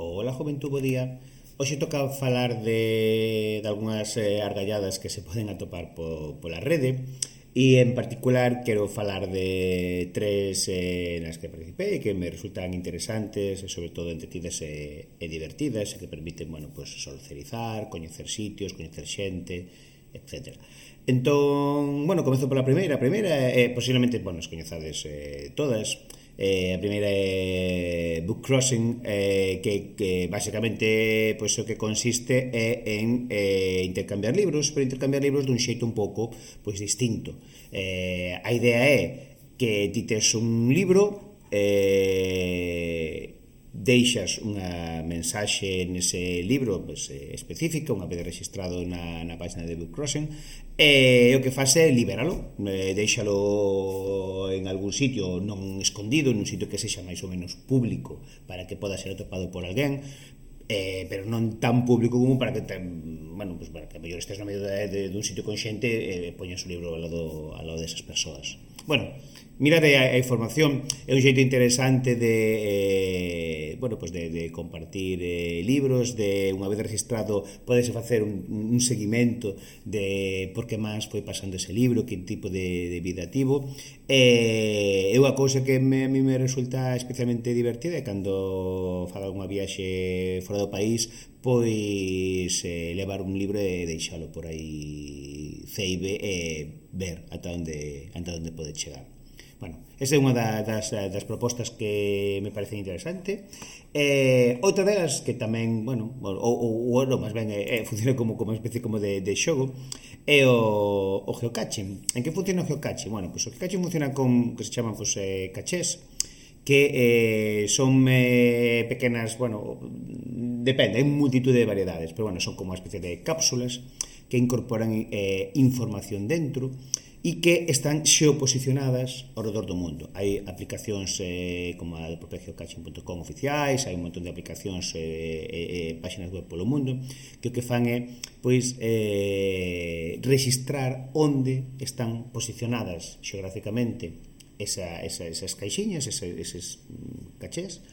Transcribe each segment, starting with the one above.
Ola Juventud, bo día. Hoxe toca falar de, de algunhas eh, argalladas que se poden atopar po, pola rede e en particular quero falar de tres eh, nas que participei que me resultan interesantes e sobre todo entretidas e, e divertidas e que permiten, bueno, pues, socializar, coñecer sitios, coñecer xente, etc. Entón, bueno, comezo pola primeira, a primeira, eh, posiblemente, bueno, as coñezades eh, todas, Eh, a primeira é Book Crossing, eh, que, que basicamente pois, pues, o que consiste é en eh, intercambiar libros, pero intercambiar libros dun xeito un pouco pois, pues, distinto. Eh, a idea é que ti tes un libro eh, deixas unha mensaxe nese libro pues, eh, específica unha vez registrado na, na página de Book Crossing e o que faz é liberalo eh, deixalo en algún sitio non escondido nun sitio que sexa máis ou menos público para que poda ser atopado por alguén eh, pero non tan público como para que ten, bueno, pues para que mellor estés no medio de, de, dun sitio con xente e eh, poñas o libro ao lado, ao lado desas persoas. Bueno, mirade a, a información, é un xeito interesante de eh, bueno, pues de, de compartir eh, libros, de unha vez registrado podese facer un, un seguimento de por que máis foi pasando ese libro, que tipo de, de vida tivo. Eh, é unha cousa que me, a mí me resulta especialmente divertida é cando fago unha viaxe fora do país pois eh, levar un libro e deixalo por aí ceibe e ver ata onde, ata onde pode chegar. Bueno, esa é unha da, das, das propostas que me parece interesante. Eh, outra delas que tamén, bueno, ou, ou, ou máis ben, eh, eh, funciona como, como especie como de, de xogo, é o, o geocaching. En que funciona o geocaching? Bueno, pois pues, o geocaching funciona con que se chaman pues, eh, cachés, que eh, son eh, pequenas, bueno, depende, hai multitud de variedades, pero bueno, son como unha especie de cápsulas que incorporan eh, información dentro e que están xeoposicionadas ao redor do mundo. Hai aplicacións eh, como a de propiageocaching.com oficiais, hai un montón de aplicacións eh, eh, eh, páxinas web polo mundo que o que fan é pois, eh, registrar onde están posicionadas xeográficamente esa, esa, esas caixinhas, esas, eses mm, cachés,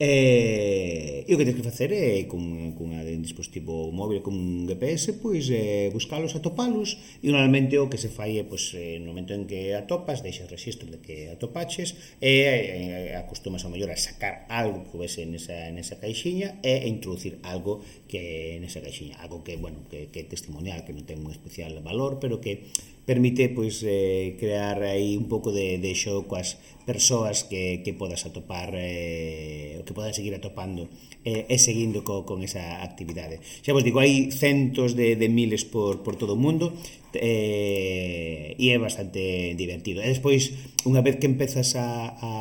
E, e o que tens que facer é con, con un dispositivo móvil con un GPS pois eh, buscalos, atopalos e normalmente o que se fai é pois, eh, no momento en que atopas deixas registro de que atopaches e eh, eh acostumas a mellor a sacar algo que vese nesa, nesa caixiña e introducir algo que nesa caixiña algo que, bueno, que, que testimonial que non ten un especial valor pero que permite pois eh, crear aí un pouco de, de show coas persoas que, que podas atopar eh, que podas seguir atopando eh, e seguindo co, con esa actividade. Xa vos digo, hai centos de, de miles por, por todo o mundo eh, e é bastante divertido. E despois, unha vez que empezas a, a,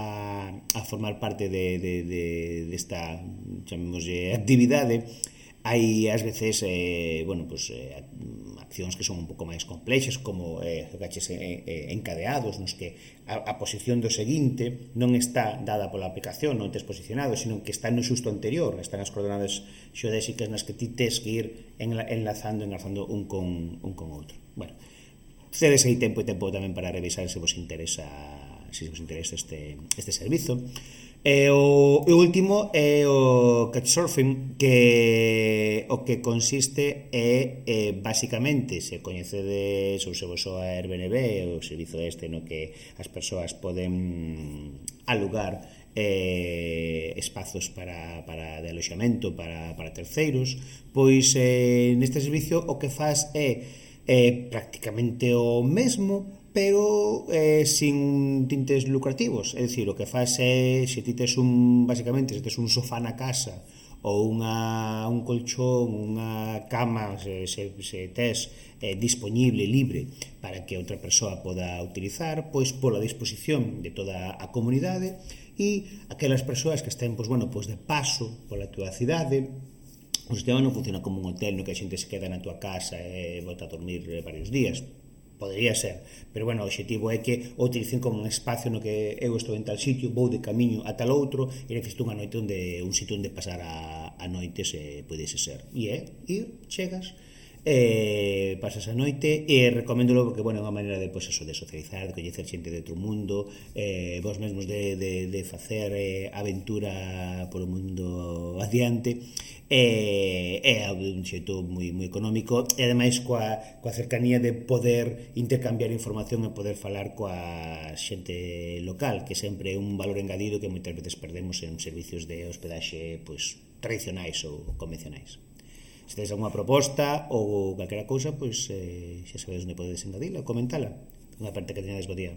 a formar parte de, de, de, desta de actividade hai ás veces eh, bueno, pues, eh, accións que son un pouco máis complexas como eh, gaches eh, encadeados nos que a, a posición do seguinte non está dada pola aplicación non tes posicionado, sino que está no xusto anterior están as coordenadas xeodésicas nas que ti tes que ir enla, enlazando enlazando un con, un con outro. Bueno, cedes aí tempo e tempo tamén para revisar se vos interesa se vos interesa este, este servizo. E o, o último é o couchsurfing que o que consiste é, é basicamente se coñecedes ou se vos soa Airbnb o servizo este no que as persoas poden alugar eh, espazos para, para de aloxamento para, para terceiros pois eh, neste servicio o que faz é eh, prácticamente o mesmo pero eh, sin tintes lucrativos, é dicir, o que faz é se ti tes un basicamente se tes un sofá na casa ou unha, un colchón, unha cama se, se, se tes eh, disponible, libre para que outra persoa poda utilizar pois pola disposición de toda a comunidade e aquelas persoas que estén pois, bueno, pois de paso pola túa cidade o sistema non funciona como un hotel no que a xente se queda na túa casa e volta a dormir varios días. Podería ser, pero bueno, o objetivo é que o utilicen como un espacio no que eu estou en tal sitio, vou de camiño a tal outro, e necesito unha noite onde un sitio onde pasar a, a noite se pudese ser. E é ir, chegas, eh, pasas a noite e recoméndolo porque, bueno, é unha maneira de, pois, pues, eso, de socializar, de coñecer xente de outro mundo eh, vos mesmos de, de, de facer eh, aventura por o mundo adiante eh, é un xeito moi, moi económico e ademais coa, coa cercanía de poder intercambiar información e poder falar coa xente local que sempre é un valor engadido que moitas veces perdemos en servicios de hospedaxe pois, tradicionais ou convencionais se tedes alguma proposta ou calquera cousa, pois eh, xa sabedes onde podedes engadila, comentala, unha parte que teñades bo día.